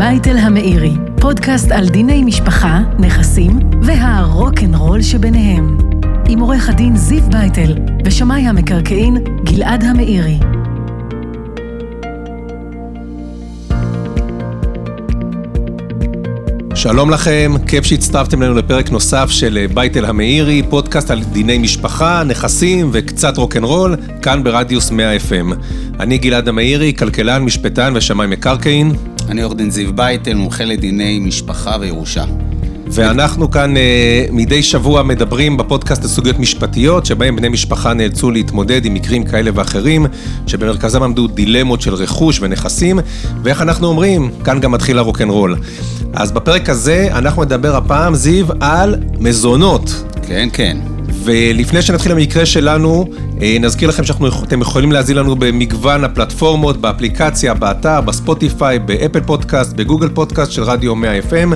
בייטל המאירי, פודקאסט על דיני משפחה, נכסים והרוקנרול שביניהם. עם עורך הדין זיו בייטל ושמאי המקרקעין גלעד המאירי. שלום לכם, כיף שהצטרפתם אלינו לפרק נוסף של בייטל המאירי, פודקאסט על דיני משפחה, נכסים וקצת רוקנרול, כאן ברדיוס 100 FM. אני גלעד המאירי, כלכלן, משפטן ושמאי מקרקעין. אני עורך דין זיו בייטל, מומחה לדיני משפחה וירושה. ואנחנו כאן אה, מדי שבוע מדברים בפודקאסט על סוגיות משפטיות, שבהם בני משפחה נאלצו להתמודד עם מקרים כאלה ואחרים, שבמרכזם עמדו דילמות של רכוש ונכסים, ואיך אנחנו אומרים, כאן גם מתחיל הרוקנרול. אז בפרק הזה אנחנו נדבר הפעם, זיו, על מזונות. כן, כן. ולפני שנתחיל במקרה שלנו, אה, נזכיר לכם שאתם יכולים להזין לנו במגוון הפלטפורמות, באפליקציה, באתר, בספוטיפיי, באפל פודקאסט, בגוגל פודקאסט של רדיו 100 FM,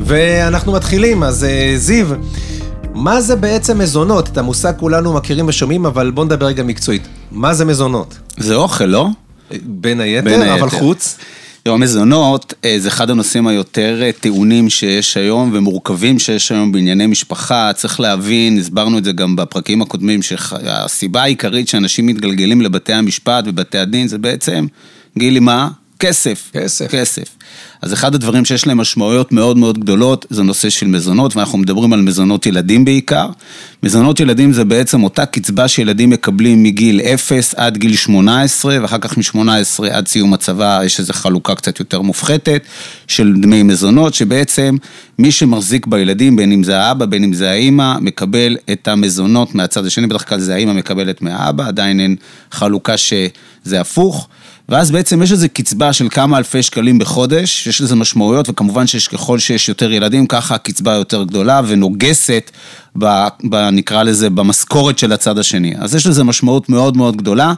ואנחנו מתחילים, אז אה, זיו, מה זה בעצם מזונות? את המושג כולנו מכירים ושומעים, אבל בוא נדבר רגע מקצועית. מה זה מזונות? זה אוכל, לא? בין היתר, בין היתר. אבל חוץ? תראו, המזונות אה, זה אחד הנושאים היותר אה, טעונים שיש היום ומורכבים שיש היום בענייני משפחה. צריך להבין, הסברנו את זה גם בפרקים הקודמים, שהסיבה העיקרית שאנשים מתגלגלים לבתי המשפט ובתי הדין זה בעצם, גילי מה? כסף. כסף. כסף. אז אחד הדברים שיש להם משמעויות מאוד מאוד גדולות זה נושא של מזונות, ואנחנו מדברים על מזונות ילדים בעיקר. מזונות ילדים זה בעצם אותה קצבה שילדים מקבלים מגיל 0 עד גיל 18, ואחר כך מ-18 עד סיום הצבא יש איזו חלוקה קצת יותר מופחתת של דמי מזונות, שבעצם מי שמחזיק בילדים, בין אם זה האבא, בין אם זה האימא, מקבל את המזונות מהצד השני, בדרך כלל זה האימא מקבלת מהאבא, עדיין אין חלוקה שזה הפוך. ואז בעצם יש איזו קצבה של כמה אלפי שקלים בחודש, יש לזה משמעויות, וכמובן שיש ככל שיש יותר ילדים, ככה הקצבה יותר גדולה ונוגסת, ב, ב, נקרא לזה, במשכורת של הצד השני. אז יש לזה משמעות מאוד מאוד גדולה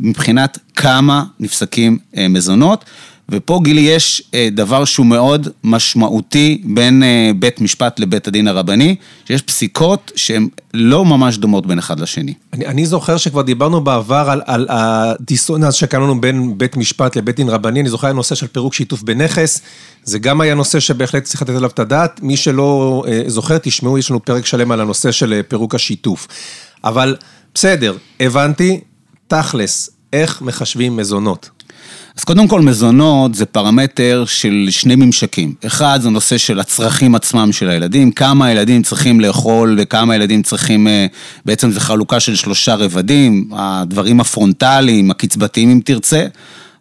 מבחינת כמה נפסקים אה, מזונות. ופה גילי יש אה, דבר שהוא מאוד משמעותי בין אה, בית משפט לבית הדין הרבני, שיש פסיקות שהן לא ממש דומות בין אחד לשני. אני, אני זוכר שכבר דיברנו בעבר על, על הדיסוננס שקיים לנו בין בית משפט לבית דין רבני, אני זוכר הנושא של פירוק שיתוף בנכס, זה גם היה נושא שבהחלט צריך לתת עליו את הדעת, מי שלא אה, זוכר, תשמעו, יש לנו פרק שלם על הנושא של פירוק השיתוף. אבל בסדר, הבנתי, תכלס, איך מחשבים מזונות? אז קודם כל מזונות זה פרמטר של שני ממשקים. אחד זה נושא של הצרכים עצמם של הילדים, כמה הילדים צריכים לאכול וכמה הילדים צריכים, אה, בעצם זה חלוקה של שלושה רבדים, הדברים הפרונטליים, הקצבתיים אם תרצה.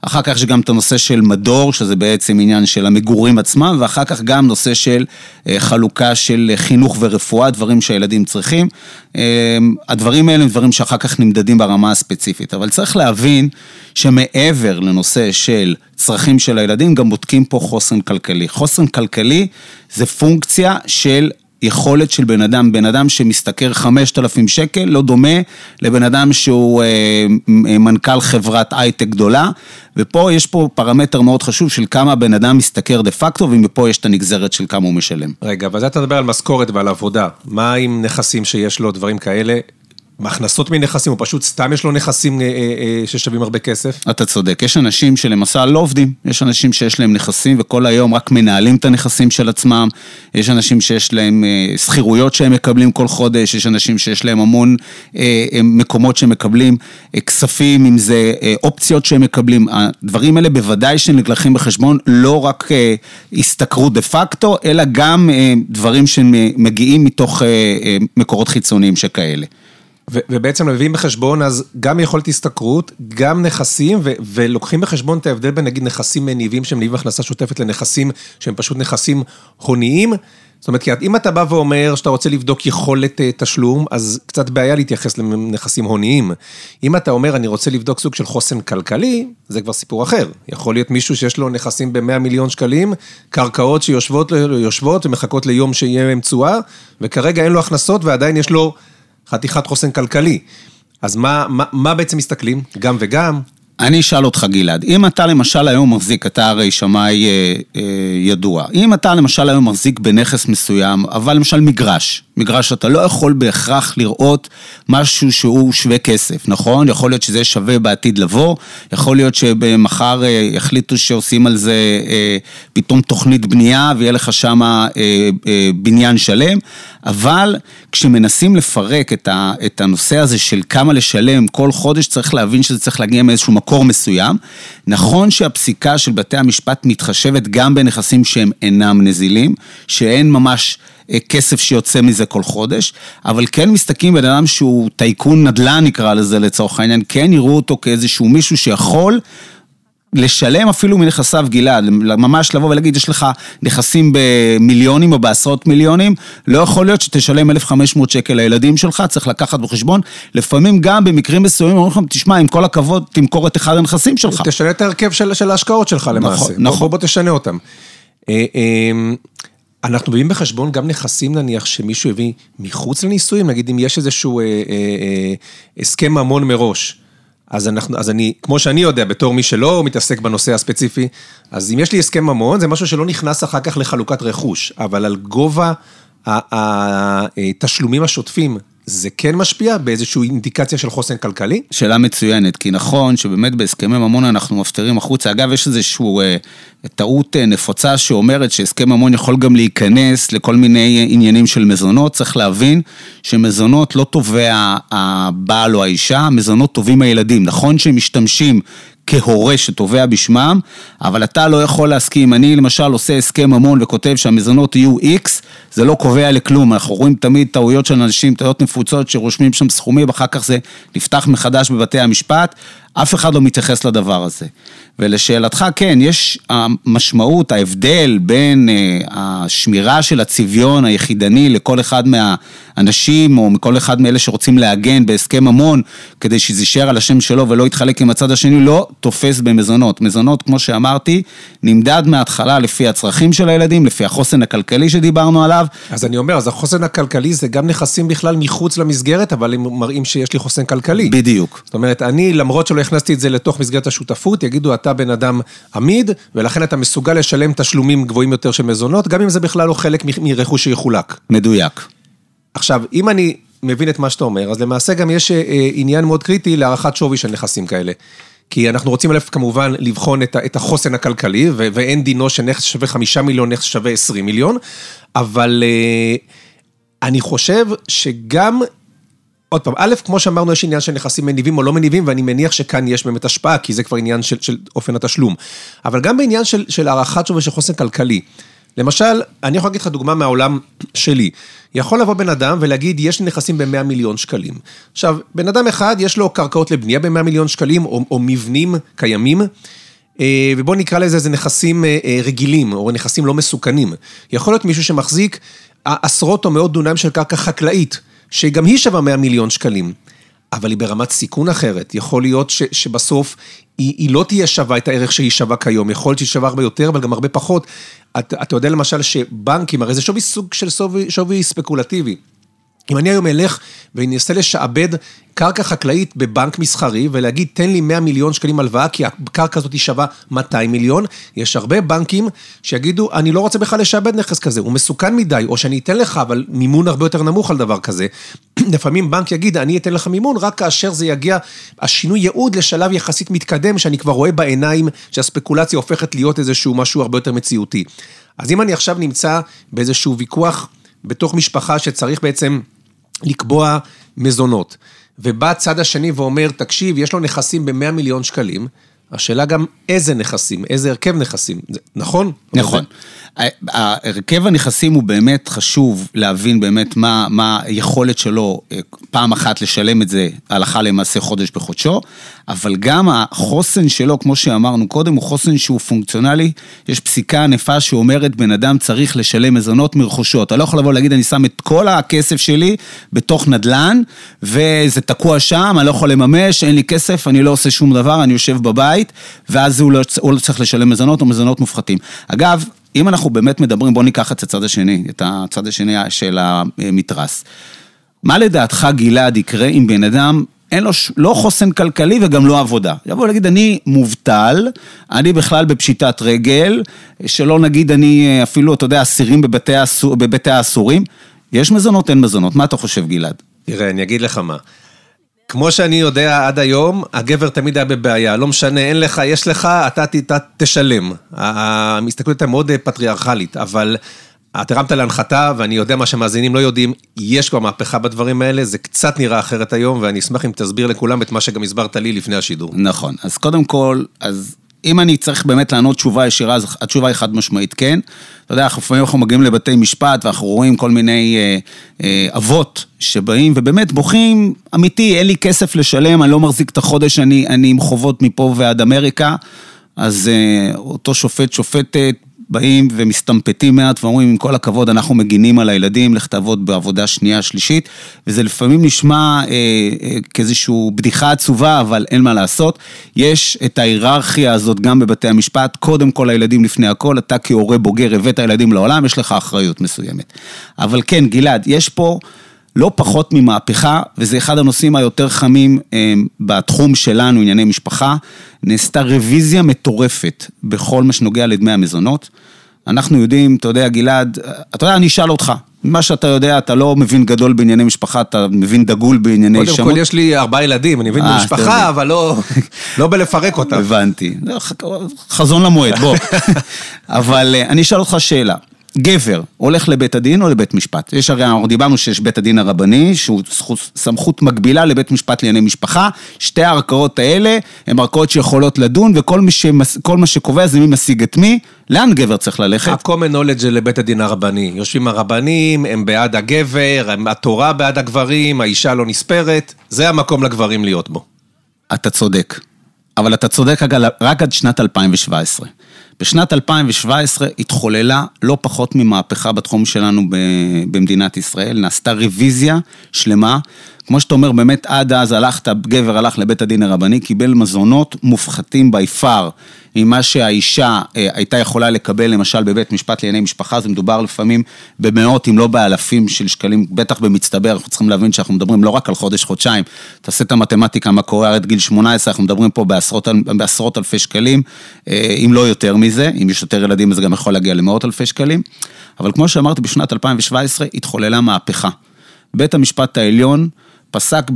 אחר כך יש גם את הנושא של מדור, שזה בעצם עניין של המגורים עצמם, ואחר כך גם נושא של אה, חלוקה של חינוך ורפואה, דברים שהילדים צריכים. אה, הדברים האלה הם דברים שאחר כך נמדדים ברמה הספציפית, אבל צריך להבין שמעבר לנושא של צרכים של הילדים, גם בודקים פה חוסן כלכלי. חוסן כלכלי זה פונקציה של יכולת של בן אדם, בן אדם שמשתכר 5,000 שקל, לא דומה לבן אדם שהוא אה, אה, מנכ"ל חברת הייטק גדולה, ופה יש פה פרמטר מאוד חשוב של כמה בן אדם משתכר דה פקטו, ומפה יש את הנגזרת של כמה הוא משלם. רגע, ואז אתה מדבר על משכורת ועל עבודה, מה עם נכסים שיש לו, דברים כאלה? מהכנסות מנכסים, או פשוט סתם יש לו נכסים אה, אה, אה, ששווים הרבה כסף? אתה צודק, יש אנשים שלמשל לא עובדים, יש אנשים שיש להם נכסים וכל היום רק מנהלים את הנכסים של עצמם, יש אנשים שיש להם שכירויות שהם מקבלים כל חודש, יש אנשים שיש להם המון מקומות שהם מקבלים כספים, אם זה אופציות שהם מקבלים, הדברים האלה בוודאי שנלקחים בחשבון, לא רק השתכרות דה פקטו, אלא גם דברים שמגיעים מתוך מקורות חיצוניים שכאלה. ובעצם מביאים בחשבון אז גם יכולת השתכרות, גם נכסים, ולוקחים בחשבון את ההבדל בין נגיד נכסים מניבים שהם מניבים הכנסה שוטפת לנכסים שהם פשוט נכסים הוניים. זאת אומרת, כי אם אתה בא ואומר שאתה רוצה לבדוק יכולת אה, תשלום, אז קצת בעיה להתייחס לנכסים הוניים. אם אתה אומר, אני רוצה לבדוק סוג של חוסן כלכלי, זה כבר סיפור אחר. יכול להיות מישהו שיש לו נכסים ב-100 מיליון שקלים, קרקעות שיושבות ומחכות ליום שיהיה להם תשואה, וכרגע אין לו הכנסות ועדיין יש לו חתיכת חוסן כלכלי. אז מה, מה, מה בעצם מסתכלים? גם וגם? אני אשאל אותך גלעד, אם אתה למשל היום מחזיק, אתה הרי שמאי אה, אה, ידוע, אם אתה למשל היום מחזיק בנכס מסוים, אבל למשל מגרש, מגרש אתה לא יכול בהכרח לראות משהו שהוא שווה כסף, נכון? יכול להיות שזה שווה בעתיד לבוא, יכול להיות שמחר אה, יחליטו שעושים על זה אה, פתאום תוכנית בנייה ויהיה לך שם אה, אה, בניין שלם, אבל כשמנסים לפרק את, ה, את הנושא הזה של כמה לשלם כל חודש, צריך להבין שזה צריך להגיע מאיזשהו מקור מסוים. נכון שהפסיקה של בתי המשפט מתחשבת גם בנכסים שהם אינם נזילים, שאין ממש אה, כסף שיוצא מזה כל חודש, אבל כן מסתכלים בן אדם שהוא טייקון נדל"ן נקרא לזה לצורך העניין, כן יראו אותו כאיזשהו מישהו שיכול לשלם אפילו מנכסיו גלעד, ממש לבוא ולהגיד, יש לך נכסים במיליונים או בעשרות מיליונים, לא יכול להיות שתשלם 1,500 שקל לילדים שלך, צריך לקחת בחשבון. לפעמים גם במקרים מסוימים אומרים לך, תשמע, עם כל הכבוד, תמכור את אחד הנכסים שלך. תשנה את ההרכב של, של ההשקעות שלך למעשה. נכון, נכון. בוא, בוא תשנה אותם. אה, אה, אנחנו מביאים בחשבון גם נכסים נניח שמישהו הביא מחוץ לנישואים, נגיד אם יש איזשהו אה, אה, אה, הסכם ממון מראש. אז, אנחנו, אז אני, כמו שאני יודע, בתור מי שלא מתעסק בנושא הספציפי, אז אם יש לי הסכם ממון, זה משהו שלא נכנס אחר כך לחלוקת רכוש, אבל על גובה התשלומים השוטפים זה כן משפיע באיזושהי אינדיקציה של חוסן כלכלי? שאלה מצוינת, כי נכון שבאמת בהסכמי ממון אנחנו מפטרים החוצה. אגב, יש איזושהי אה, טעות אה, נפוצה שאומרת שהסכם ממון יכול גם להיכנס לכל מיני אה, עניינים של מזונות. צריך להבין שמזונות לא תובע הבעל או האישה, מזונות טובים הילדים. נכון שהם משתמשים כהורה שתובע בשמם, אבל אתה לא יכול להסכים. אני למשל עושה הסכם ממון וכותב שהמזונות יהיו X, זה לא קובע לכלום. אנחנו רואים תמיד טעויות של אנשים, טעויות נפוצות שרושמים שם סכומים, ואחר כך זה נפתח מחדש בבתי המשפט. אף אחד לא מתייחס לדבר הזה. ולשאלתך, כן, יש המשמעות, ההבדל בין אה, השמירה של הצביון היחידני לכל אחד מהאנשים, או מכל אחד מאלה שרוצים להגן בהסכם ממון, כדי שזה יישאר על השם שלו ולא יתחלק עם הצד השני, לא תופס במזונות. מזונות, כמו שאמרתי, נמדד מההתחלה לפי הצרכים של הילדים, לפי החוסן הכלכלי שדיברנו עליו. אז אני אומר, אז החוסן הכלכלי זה גם נכסים בכלל מחוץ למסגרת, אבל הם מראים שיש לי חוסן כלכלי. בדיוק. זאת אומרת, אני, למרות שלא הכנסתי את זה לתוך מסגרת השותפות, יגידו, אתה בן אדם עמיד, ולכן אתה מסוגל לשלם תשלומים גבוהים יותר של מזונות, גם אם זה בכלל לא חלק מרכוש שיחולק. מדויק. עכשיו, אם אני מבין את מה שאתה אומר, אז למעשה גם יש אה, עניין מאוד קריטי להערכת שווי של נכסים כאלה. כי אנחנו רוצים אלף כמובן לבחון את החוסן הכלכלי, ואין דינו שנכס שווה חמישה מיליון, נכס שווה עשרים מיליון, אבל אה, אני חושב שגם עוד פעם, א', כמו שאמרנו, יש עניין של נכסים מניבים או לא מניבים, ואני מניח שכאן יש באמת השפעה, כי זה כבר עניין של, של אופן התשלום. אבל גם בעניין של, של הערכת שווי של חוסן כלכלי. למשל, אני יכול להגיד לך דוגמה מהעולם שלי. יכול לבוא בן אדם ולהגיד, יש לי נכסים ב-100 מיליון שקלים. עכשיו, בן אדם אחד, יש לו קרקעות לבנייה ב-100 מיליון שקלים, או, או מבנים קיימים, אה, ובואו נקרא לזה, זה נכסים אה, אה, רגילים, או נכסים לא מסוכנים. יכול להיות מישהו שמחזיק עשרות או מאות דונם של קרקע חקלאית. שגם היא שווה 100 מיליון שקלים, אבל היא ברמת סיכון אחרת. יכול להיות ש, שבסוף היא, היא לא תהיה שווה את הערך שהיא שווה כיום, יכול להיות שהיא שווה הרבה יותר, אבל גם הרבה פחות. אתה, אתה יודע למשל שבנקים, הרי זה שווי סוג של שווי, שווי ספקולטיבי. אם אני היום אלך ואנסה לשעבד קרקע חקלאית בבנק מסחרי ולהגיד, תן לי 100 מיליון שקלים הלוואה, כי הקרקע הזאת שווה 200 מיליון, יש הרבה בנקים שיגידו, אני לא רוצה בכלל לשעבד נכס כזה, הוא מסוכן מדי, או שאני אתן לך, אבל מימון הרבה יותר נמוך על דבר כזה. לפעמים בנק יגיד, אני אתן לך מימון, רק כאשר זה יגיע, השינוי ייעוד לשלב יחסית מתקדם, שאני כבר רואה בעיניים שהספקולציה הופכת להיות איזשהו משהו הרבה יותר מציאותי. אז אם אני עכשיו נמצא באיזשהו ויכוח בתוך משפחה שצריך בעצם... לקבוע מזונות. ובא הצד השני ואומר, תקשיב, יש לו נכסים ב-100 מיליון שקלים, השאלה גם איזה נכסים, איזה הרכב נכסים, נכון? נכון. הרכב הנכסים הוא באמת חשוב להבין באמת מה, היכולת שלו אה, פעם אחת לשלם את זה הלכה למעשה חודש בחודשו, אבל גם החוסן שלו, כמו שאמרנו קודם, הוא חוסן שהוא פונקציונלי. יש פסיקה ענפה שאומרת בן אדם צריך לשלם מזונות מרכושו. אתה לא יכול לבוא להגיד אני שם את כל הכסף שלי בתוך נדל"ן וזה תקוע שם, אני לא יכול לממש, אין לי כסף, אני לא עושה שום דבר, אני יושב בבית ואז הוא לא, הוא לא צריך לשלם מזונות או מזונות מופחתים. אגב, אם אנחנו באמת מדברים, בוא ניקח את הצד השני, את הצד השני של המתרס. מה לדעתך, גלעד, יקרה אם בן אדם אין לו ש... לא חוסן כלכלי וגם לא עבודה? יבוא להגיד, אני מובטל, אני בכלל בפשיטת רגל, שלא נגיד אני אפילו, אתה יודע, אסירים בבתי האסורים. יש מזונות, אין מזונות. מה אתה חושב, גלעד? תראה, אני אגיד לך מה. כמו שאני יודע עד היום, הגבר תמיד היה בבעיה, לא משנה, אין לך, יש לך, אתה, ת, ת, תשלם. המסתכלות הייתה מאוד פטריארכלית, אבל את הרמת להנחתה, ואני יודע מה שמאזינים לא יודעים, יש כבר מהפכה בדברים האלה, זה קצת נראה אחרת היום, ואני אשמח אם תסביר לכולם את מה שגם הסברת לי לפני השידור. נכון, אז קודם כל, אז אם אני צריך באמת לענות תשובה ישירה, אז התשובה היא חד משמעית כן. אתה יודע, לפעמים אנחנו מגיעים לבתי משפט ואנחנו רואים כל מיני אה, אה, אבות שבאים ובאמת בוכים, אמיתי, אין לי כסף לשלם, אני לא מחזיק את החודש, אני, אני עם חובות מפה ועד אמריקה. אז אה, אותו שופט, שופטת, באים ומסתמפתים מעט ואומרים, עם כל הכבוד, אנחנו מגינים על הילדים, לך תעבוד בעבודה שנייה, שלישית, וזה לפעמים נשמע אה, אה, כאיזושהי בדיחה עצובה, אבל אין מה לעשות. יש את ההיררכיה הזאת גם בבתי המשפט, קודם כל הילדים לפני הכל, אתה כהורה בוגר הבאת ילדים לעולם, יש לך אחריות מסוימת. אבל כן, גלעד, יש פה... לא פחות ממהפכה, וזה אחד הנושאים היותר חמים אה, בתחום שלנו, ענייני משפחה. נעשתה רוויזיה מטורפת בכל מה שנוגע לדמי המזונות. אנחנו יודעים, אתה יודע, גלעד, אתה יודע, אני אשאל אותך. מה שאתה יודע, אתה לא מבין גדול בענייני משפחה, אתה מבין דגול בענייני קודם שמות. כל, יש לי ארבעה ילדים, אני מבין אה, אתה יודע. במשפחה, אבל לא, לא בלפרק אותם. הבנתי. חזון למועד, בוא. אבל אה, אני אשאל אותך שאלה. גבר הולך לבית הדין או לבית משפט? יש הרי, אנחנו דיברנו שיש בית הדין הרבני, שהוא סמכות מקבילה לבית משפט לענייני משפחה. שתי הערכאות האלה הן ערכאות שיכולות לדון, וכל מי שמס, מה שקובע זה מי משיג את מי. לאן גבר צריך ללכת? ה-common knowledge זה לבית הדין הרבני. יושבים הרבנים, הם בעד הגבר, הם- התורה בעד הגברים, האישה לא נספרת, זה המקום לגברים להיות בו. אתה צודק. אבל אתה צודק רק עד שנת 2017. בשנת 2017 התחוללה לא פחות ממהפכה בתחום שלנו במדינת ישראל, נעשתה רוויזיה שלמה. כמו שאתה אומר, באמת עד אז הלכת, גבר הלך לבית הדין הרבני, קיבל מזונות מופחתים by far. ממה שהאישה אה, הייתה יכולה לקבל, למשל בבית משפט לענייני משפחה, זה מדובר לפעמים במאות אם לא באלפים של שקלים, בטח במצטבר, אנחנו צריכים להבין שאנחנו מדברים לא רק על חודש-חודשיים, תעשה את המתמטיקה, מה קורה עד גיל 18, אנחנו מדברים פה בעשרות, בעשרות אלפי שקלים, אה, אם לא יותר מזה, אם יש יותר ילדים זה גם יכול להגיע למאות אלפי שקלים, אבל כמו שאמרתי, בשנת 2017 התחוללה מהפכה. בית המשפט העליון פסק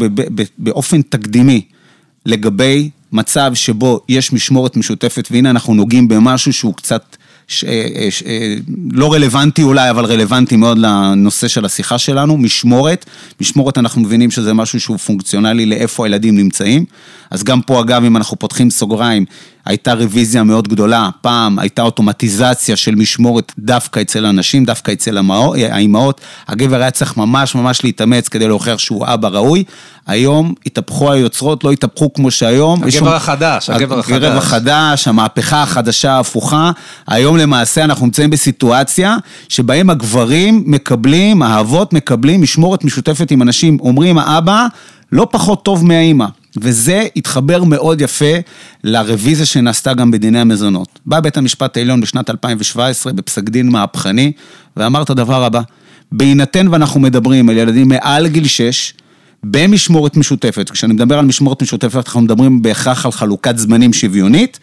באופן תקדימי לגבי מצב שבו יש משמורת משותפת, והנה אנחנו נוגעים במשהו שהוא קצת ש, אה, ש, אה, לא רלוונטי אולי, אבל רלוונטי מאוד לנושא של השיחה שלנו, משמורת. משמורת אנחנו מבינים שזה משהו שהוא פונקציונלי לאיפה הילדים נמצאים. אז גם פה אגב, אם אנחנו פותחים סוגריים, הייתה רוויזיה מאוד גדולה, פעם הייתה אוטומטיזציה של משמורת דווקא אצל הנשים, דווקא אצל האימהות, הגבר היה צריך ממש ממש להתאמץ כדי להוכיח שהוא אבא ראוי, היום התהפכו היוצרות, לא התהפכו כמו שהיום. הגבר שם- החדש, הגבר הגבר החדש. החדש, המהפכה החדשה ההפוכה, היום למעשה אנחנו נמצאים בסיטואציה שבהם הגברים מקבלים, האבות מקבלים משמורת משותפת עם אנשים, אומרים האבא לא פחות טוב מהאימא. וזה התחבר מאוד יפה לרוויזיה שנעשתה גם בדיני המזונות. בא בית המשפט העליון בשנת 2017 בפסק דין מהפכני, ואמר את הדבר הבא, בהינתן ואנחנו מדברים על ילדים מעל גיל 6, במשמורת משותפת, כשאני מדבר על משמורת משותפת אנחנו מדברים בהכרח על חלוקת זמנים שוויונית,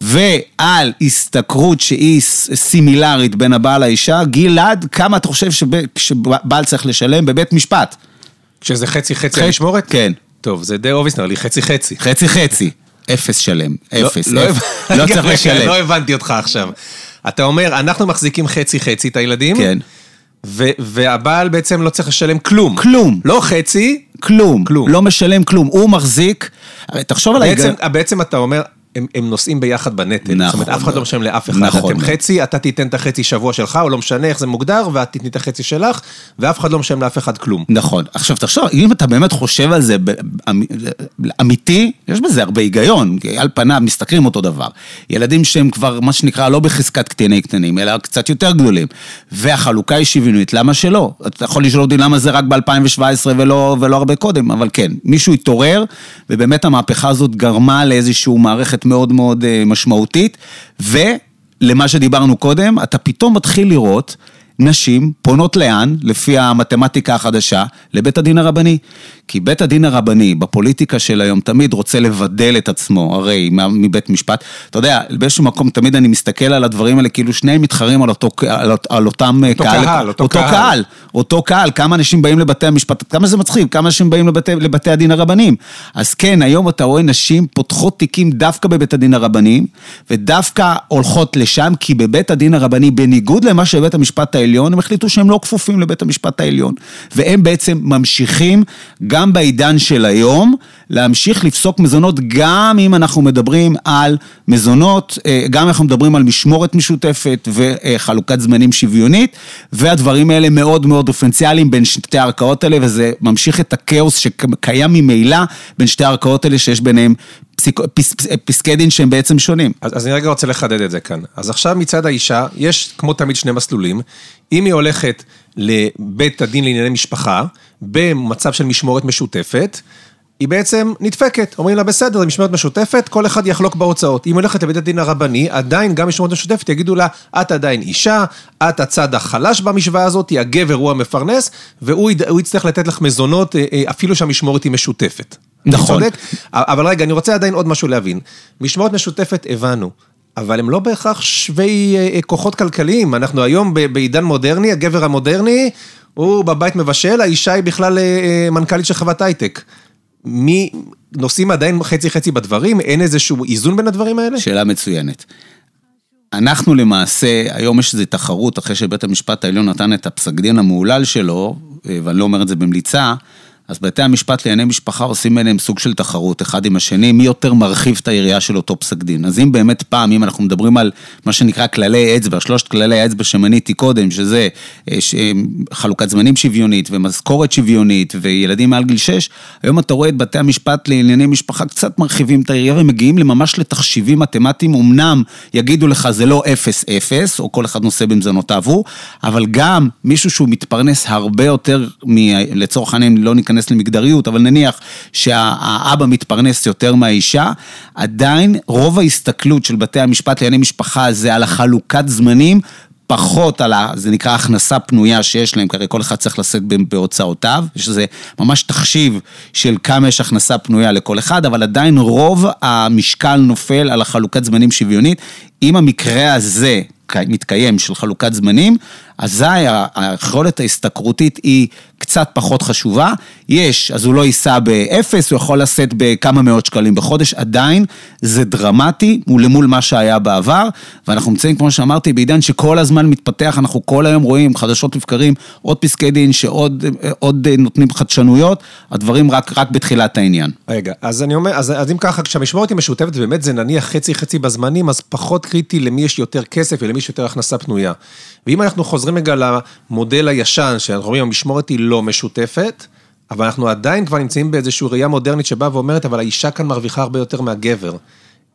ועל השתכרות שהיא סימילרית בין הבעל לאישה, גלעד, כמה אתה חושב שב- שבעל צריך לשלם בבית משפט? שזה חצי חצי חצי- המשמורת? כן. טוב, זה די obvious, נראה לי חצי חצי. חצי חצי, אפס שלם, אפס, לא, אפס. הבנ- לא צריך לשלם. לא הבנתי אותך עכשיו. אתה אומר, אנחנו מחזיקים חצי חצי את הילדים, כן. ו- והבעל בעצם לא צריך לשלם כלום. כלום. לא חצי, כלום, כלום. לא משלם כלום, הוא מחזיק, תחשוב על ההיגיון, בעצם אתה אומר, הם, הם נוסעים ביחד בנטל. נכון. זאת אומרת, אף אחד לא משלם לאף אחד. נכון אתם. חצי, אתה תיתן את החצי שבוע שלך, או לא משנה איך זה מוגדר, ואת תתני את החצי שלך, ואף אחד לא משלם לאף אחד כלום. נכון. עכשיו תחשוב, אם אתה באמת חושב על זה אמ- אמיתי, יש בזה הרבה היגיון, כי על פניו מסתכלים אותו דבר. ילדים שהם כבר, מה שנקרא, לא בחזקת קטני קטנים, אלא קצת יותר גדולים. והחלוקה היא שוויונית, למה שלא? אתה יכול לשאול אותי למה זה רק ב-2017 ולא, ולא הרבה קודם, אבל כן, מישהו התעורר, ובאמת המהפכה הזאת גרמה לאיזושהי מערכת מאוד מאוד אה, משמעותית, ולמה שדיברנו קודם, אתה פתאום מתחיל לראות נשים פונות לאן, לפי המתמטיקה החדשה, לבית הדין הרבני. כי בית הדין הרבני, בפוליטיקה של היום, תמיד רוצה לבדל את עצמו, הרי, מבית משפט. אתה יודע, באיזשהו מקום תמיד אני מסתכל על הדברים האלה, כאילו שניהם מתחרים על, אותו, על, על אותם אותו קהל, אותו אותו קהל. קהל. אותו קהל, כמה אנשים באים לבתי המשפט, כמה זה מצחיק, כמה אנשים באים לבתי, לבתי הדין הרבניים. אז כן, היום אתה רואה נשים פותחות תיקים דווקא בבית הדין הרבניים, ודווקא הולכות לשם, כי בבית הדין הרבני, בניגוד למה שבית המשפט העליון, הם החליטו שהם לא כפופים לבית המשפט העליון. והם בעצם ממשיכים, גם בעידן של היום, להמשיך לפסוק מזונות, גם אם אנחנו מדברים על מזונות, אה, גם אם אנחנו מדברים על משמורת משותפת וחלוקת זמנים שוויונית, והדברים האלה מאוד מאוד דיפרנציאליים בין שתי הערכאות האלה, וזה ממשיך את הכאוס שקיים ממילא בין שתי הערכאות האלה, שיש ביניהם פסיק, פס, פס, פסקי דין שהם בעצם שונים. אז, אז אני רגע רוצה לחדד את זה כאן. אז עכשיו מצד האישה, יש כמו תמיד שני מסלולים. אם היא הולכת לבית הדין לענייני משפחה, במצב של משמורת משותפת, היא בעצם נדפקת. אומרים לה, בסדר, זו משמורת משותפת, כל אחד יחלוק בהוצאות. אם היא הולכת לבית הדין הרבני, עדיין, גם משמורת משותפת, יגידו לה, את עדיין אישה, את הצד החלש במשוואה הזאת, הגבר הוא המפרנס, והוא יצטרך לתת לך מזונות, אה, אה, אפילו שהמשמורת היא משותפת. נכון. צודק? אבל רגע, אני רוצה עדיין עוד משהו להבין. משמורת משותפת, הבנו. אבל הם לא בהכרח שווי אה, אה, כוחות כלכליים. אנחנו היום בעידן מודרני, הגבר המודרני, הוא בבית מבשל, האישה היא בכלל אה, מנכ"לית של חברת הייטק. מי, נושאים עדיין חצי חצי בדברים? אין איזשהו איזון בין הדברים האלה? שאלה מצוינת. אנחנו למעשה, היום יש איזו תחרות, אחרי שבית המשפט העליון נתן את הפסק דין המהולל שלו, ואני לא אומר את זה במליצה, אז בתי המשפט לענייני משפחה עושים ביניהם סוג של תחרות אחד עם השני, מי יותר מרחיב את היריעה של אותו פסק דין. אז אם באמת פעם, אם אנחנו מדברים על מה שנקרא כללי אצבע, שלושת כללי האצבע שמניתי קודם, שזה אה, אה, חלוקת זמנים שוויונית ומשכורת שוויונית וילדים מעל גיל 6, היום אתה רואה את בתי המשפט לענייני משפחה קצת מרחיבים את היריעה ומגיעים ממש לתחשיבים מתמטיים, אמנם יגידו לך זה לא 0-0, או כל אחד נושא במזונותיו הוא, אבל גם מישהו שהוא מתפרנס הרבה יותר, מ, לצורך העניין לא ניכנס למגדריות, אבל נניח שהאבא מתפרנס יותר מהאישה, עדיין רוב ההסתכלות של בתי המשפט לענייני משפחה זה על החלוקת זמנים. פחות על ה... זה נקרא הכנסה פנויה שיש להם, כי הרי כל אחד צריך לשאת בהוצאותיו, יש איזה ממש תחשיב של כמה יש הכנסה פנויה לכל אחד, אבל עדיין רוב המשקל נופל על החלוקת זמנים שוויונית. אם המקרה הזה מתקיים של חלוקת זמנים, אזי היכולת ההשתכרותית היא קצת פחות חשובה. יש, אז הוא לא ייסע באפס, הוא יכול לשאת בכמה מאות שקלים בחודש, עדיין זה דרמטי מול למול מה שהיה בעבר, ואנחנו נמצאים, כמו שאמרתי, בעידן שכל הזמן מתפתח, אנחנו כל היום רואים חדשות לבקרים, עוד פסקי דין שעוד עוד נותנים חדשנויות, הדברים רק, רק בתחילת העניין. רגע, אז אני אומר, אז, אז אם ככה, כשהמשמורת היא משותפת, באמת זה נניח חצי-חצי בזמנים, אז פחות קריטי למי יש יותר כסף ולמי יש יותר הכנסה פנויה. ואם אנחנו חוזרים רגע למודל הישן, שאנחנו רואים, המשמורת היא לא משותפת, אבל אנחנו עדיין כבר נמצאים באיזושהי ראייה מודרנית שבאה ואומרת, אבל האישה כאן מרוויחה הרבה יותר מהגבר.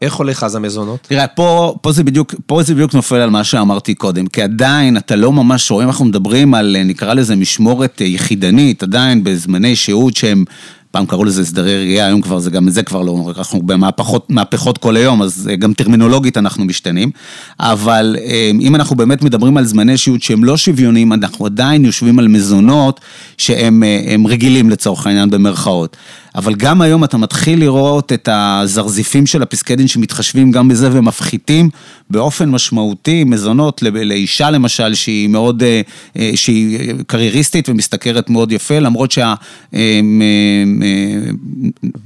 איך הולך אז המזונות? תראה, פה, פה, זה בדיוק, פה זה בדיוק נופל על מה שאמרתי קודם, כי עדיין אתה לא ממש רואה, אם אנחנו מדברים על, נקרא לזה משמורת אה, יחידנית, עדיין בזמני שהות שהם... פעם קראו לזה הסדרי ראייה, היום כבר זה גם זה כבר לא, אנחנו במהפכות מהפכות כל היום, אז אה, גם טרמינולוגית אנחנו משתנים. אבל אה, אם אנחנו באמת מדברים על זמני שהות שהם לא שוויוניים, אנחנו עדיין יושבים על מזונות שהם אה, רגילים לצורך העניין במרכאות. אבל גם היום אתה מתחיל לראות את הזרזיפים של הפסקי דין שמתחשבים גם בזה ומפחיתים באופן משמעותי מזונות לאישה למשל שהיא מאוד, שהיא קרייריסטית ומשתכרת מאוד יפה, למרות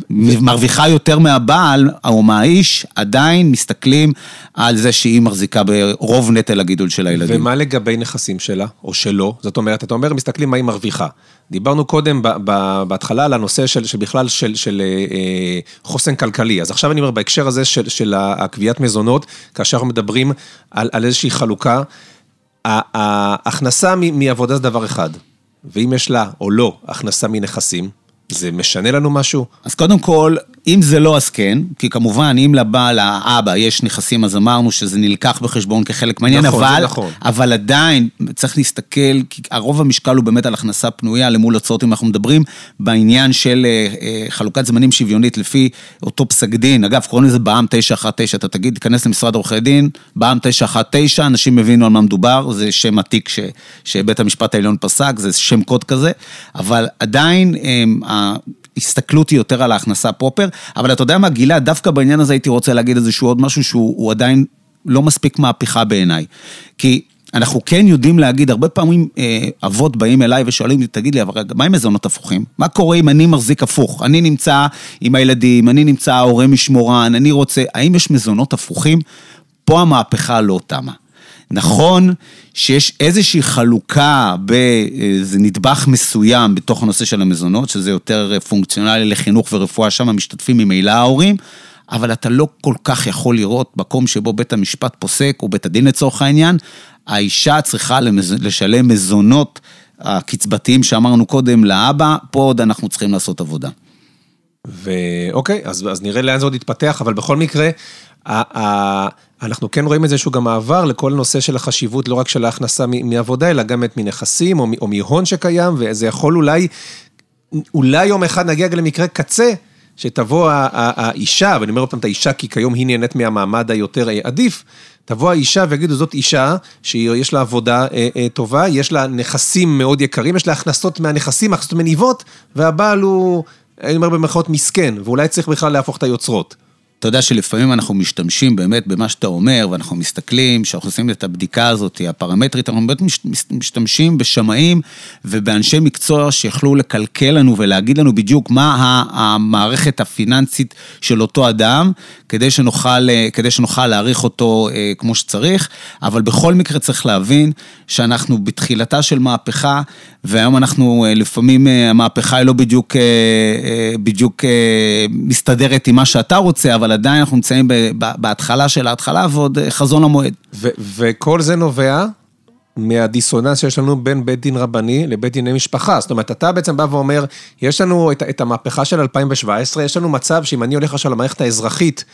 מרוויחה יותר מהבעל או מהאיש, עדיין מסתכלים על זה שהיא מחזיקה ברוב נטל הגידול של הילדים. ומה לגבי נכסים שלה, או שלא? זאת אומרת, אתה אומר, מסתכלים מה היא מרוויחה. דיברנו קודם בהתחלה על הנושא של, של בכלל של, של אה, חוסן כלכלי. אז עכשיו אני אומר, בהקשר הזה של, של הקביעת מזונות, כאשר אנחנו מדברים על, על איזושהי חלוקה, ההכנסה מעבודה זה דבר אחד, ואם יש לה או לא הכנסה מנכסים, זה משנה לנו משהו? אז קודם כל, אם זה לא, אז כן, כי כמובן, אם לבעל, לאבא, יש נכסים, אז אמרנו שזה נלקח בחשבון כחלק מהעניין, נכון, אבל, נכון. אבל עדיין צריך להסתכל, כי הרוב המשקל הוא באמת על הכנסה פנויה למול הוצאות, אם אנחנו מדברים בעניין של אה, אה, חלוקת זמנים שוויונית לפי אותו פסק דין, אגב, קוראים לזה בע"מ 919, אתה תגיד, תיכנס למשרד עורכי דין, בע"מ 919, אנשים הבינו על מה מדובר, זה שם עתיק ש, שבית המשפט העליון פסק, זה שם קוד כזה, אבל עדיין, אה, ההסתכלות היא יותר על ההכנסה פרופר, אבל אתה יודע מה, גלעד, דווקא בעניין הזה הייתי רוצה להגיד איזשהו עוד משהו שהוא עדיין לא מספיק מהפכה בעיניי. כי אנחנו כן יודעים להגיד, הרבה פעמים אה, אבות באים אליי ושואלים לי, תגיד לי, אבל רגע, מה עם מזונות הפוכים? מה קורה אם אני מחזיק הפוך? אני נמצא עם הילדים, אני נמצא ההורה משמורן, אני רוצה, האם יש מזונות הפוכים? פה המהפכה לא תמה. נכון שיש איזושהי חלוקה באיזה נדבך מסוים בתוך הנושא של המזונות, שזה יותר פונקציונלי לחינוך ורפואה, שם משתתפים ממילא ההורים, אבל אתה לא כל כך יכול לראות מקום שבו בית המשפט פוסק, או בית הדין לצורך העניין, האישה צריכה לשלם מזונות הקצבתיים שאמרנו קודם לאבא, פה עוד אנחנו צריכים לעשות עבודה. ואוקיי, אז, אז נראה לאן זה עוד יתפתח, אבל בכל מקרה, אנחנו כן רואים איזשהו גם מעבר לכל נושא של החשיבות, לא רק של ההכנסה מעבודה, אלא גם את מנכסים או, או מהון שקיים, וזה יכול אולי, אולי יום אחד נגיע גם למקרה קצה, שתבוא האישה, ואני אומר עוד פעם את האישה, כי כיום היא נהנית מהמעמד היותר עדיף, תבוא האישה ויגידו, זאת אישה שיש לה עבודה אה, אה, טובה, יש לה נכסים מאוד יקרים, יש לה הכנסות מהנכסים, הכנסות מניבות, והבעל הוא, אני אומר במרכאות, מסכן, ואולי צריך בכלל להפוך את היוצרות. אתה יודע שלפעמים אנחנו משתמשים באמת במה שאתה אומר, ואנחנו מסתכלים, כשאנחנו עושים את הבדיקה הזאת, הפרמטרית, אנחנו באמת משתמשים בשמאים ובאנשי מקצוע שיכלו לקלקל לנו ולהגיד לנו בדיוק מה המערכת הפיננסית של אותו אדם, כדי שנוכל, כדי שנוכל להעריך אותו אה, כמו שצריך, אבל בכל מקרה צריך להבין שאנחנו בתחילתה של מהפכה, והיום אנחנו, אה, לפעמים אה, המהפכה היא לא בדיוק, בדיוק מסתדרת עם מה שאתה רוצה, אבל אבל עדיין אנחנו נמצאים בהתחלה של ההתחלה ועוד אה, חזון המועד. וכל זה נובע מהדיסוננס שיש לנו בין בית דין רבני לבית דיני משפחה. זאת אומרת, אתה בעצם בא ואומר, יש לנו את, את המהפכה של 2017, יש לנו מצב שאם אני הולך עכשיו למערכת האזרחית,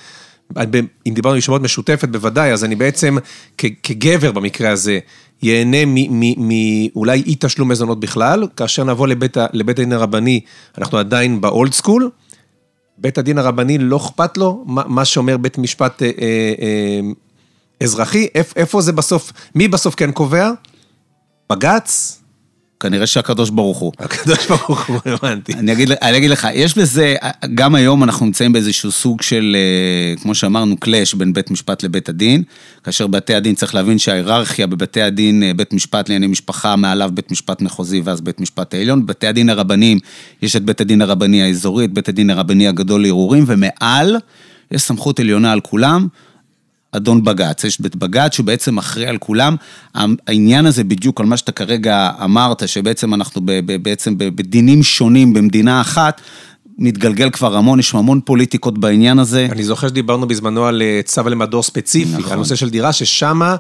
אם דיברנו על ישיבות משותפת בוודאי, אז אני בעצם כ, כגבר במקרה הזה, ייהנה מאולי אי תשלום מזונות בכלל, כאשר נבוא לבית, לבית הדין הרבני, אנחנו עדיין באולד סקול. בית הדין הרבני לא אכפת לו מה שאומר בית משפט אה, אה, אה, אזרחי, איפה זה בסוף, מי בסוף כן קובע? בג"ץ? כנראה שהקדוש ברוך הוא. הקדוש ברוך הוא, הבנתי. אני אגיד, אני אגיד לך, יש בזה, גם היום אנחנו נמצאים באיזשהו סוג של, אה, כמו שאמרנו, קלאש בין בית משפט לבית הדין, כאשר בתי הדין צריך להבין שההיררכיה בבתי הדין, אה, בית משפט לענייני משפחה, מעליו בית משפט מחוזי ואז בית משפט העליון. בבתי הדין הרבניים, יש את בית הדין הרבני האזורי, את בית הדין הרבני הגדול לערעורים, ומעל יש סמכות עליונה על כולם. אדון בג"ץ, יש בית בג"ץ שבעצם מכריע על כולם. העניין הזה בדיוק על מה שאתה כרגע אמרת, שבעצם אנחנו בעצם בדינים שונים במדינה אחת, מתגלגל כבר המון, יש המון פוליטיקות בעניין הזה. אני זוכר שדיברנו בזמנו על אה, צו למדור ספציפי, נכון. על נושא של דירה, ששמה...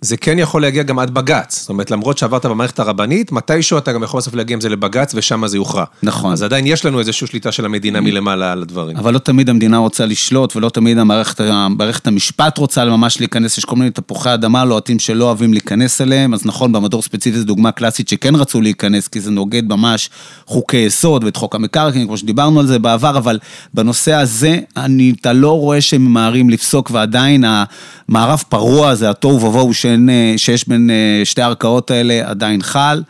זה כן יכול להגיע גם עד בג"ץ. זאת אומרת, למרות שעברת במערכת הרבנית, מתישהו אתה גם יכול בסוף להגיע עם זה לבג"ץ, ושם זה יוכרע. נכון. אז עדיין יש לנו איזושהי שליטה של המדינה מלמעלה על הדברים. אבל לא תמיד המדינה רוצה לשלוט, ולא תמיד המערכת, המערכת המשפט רוצה ממש להיכנס, יש כל מיני תפוחי אדמה לוהטים שלא אוהבים להיכנס אליהם, אז נכון, במדור ספציפי זו דוגמה קלאסית שכן רצו להיכנס, כי זה נוגד ממש חוקי יסוד ואת חוק המקרקעין, כמו שדיברנו על זה בעבר, אבל בנושא הזה, אני, אתה לא רואה שהם ממהרים לפסוק, ועדיין המערב פרוע הזה, התוהו ובוהו שין, שיש בין אה, שתי הערכאות האלה עדיין חל.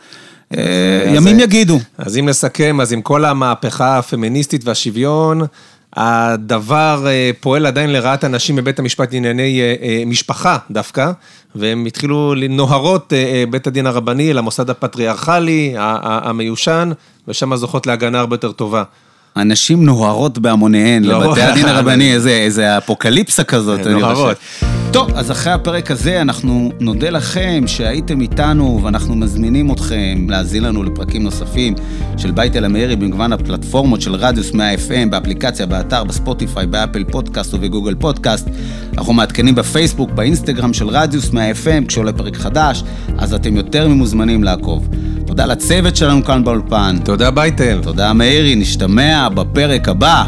אה, ימים יגידו. אז אם נסכם, אז עם כל המהפכה הפמיניסטית והשוויון, הדבר אה, פועל עדיין לרעת אנשים בבית המשפט לענייני משפחה דווקא, והם התחילו לנוהרות בית הדין הרבני למוסד הפטריארכלי, המיושן, ושם זוכות להגנה הרבה יותר טובה. הנשים נוהרות בהמוניהן לבתי הדין הרבני, איזה, איזה אפוקליפסה כזאת, נוהרות. טוב, אז אחרי הפרק הזה אנחנו נודה לכם שהייתם איתנו ואנחנו מזמינים אתכם להאזין לנו לפרקים נוספים של בייטל המאירי במגוון הפלטפורמות של רדיוס 100 FM, באפליקציה, באתר, בספוטיפיי, באפל פודקאסט ובגוגל פודקאסט. אנחנו מעדכנים בפייסבוק, באינסטגרם של רדיוס 100 FM כשעולה פרק חדש, אז אתם יותר ממוזמנים לעקוב. תודה לצוות שלנו כאן באולפן. תודה בייטל. תודה מאירי, נשתמע בפרק הבא.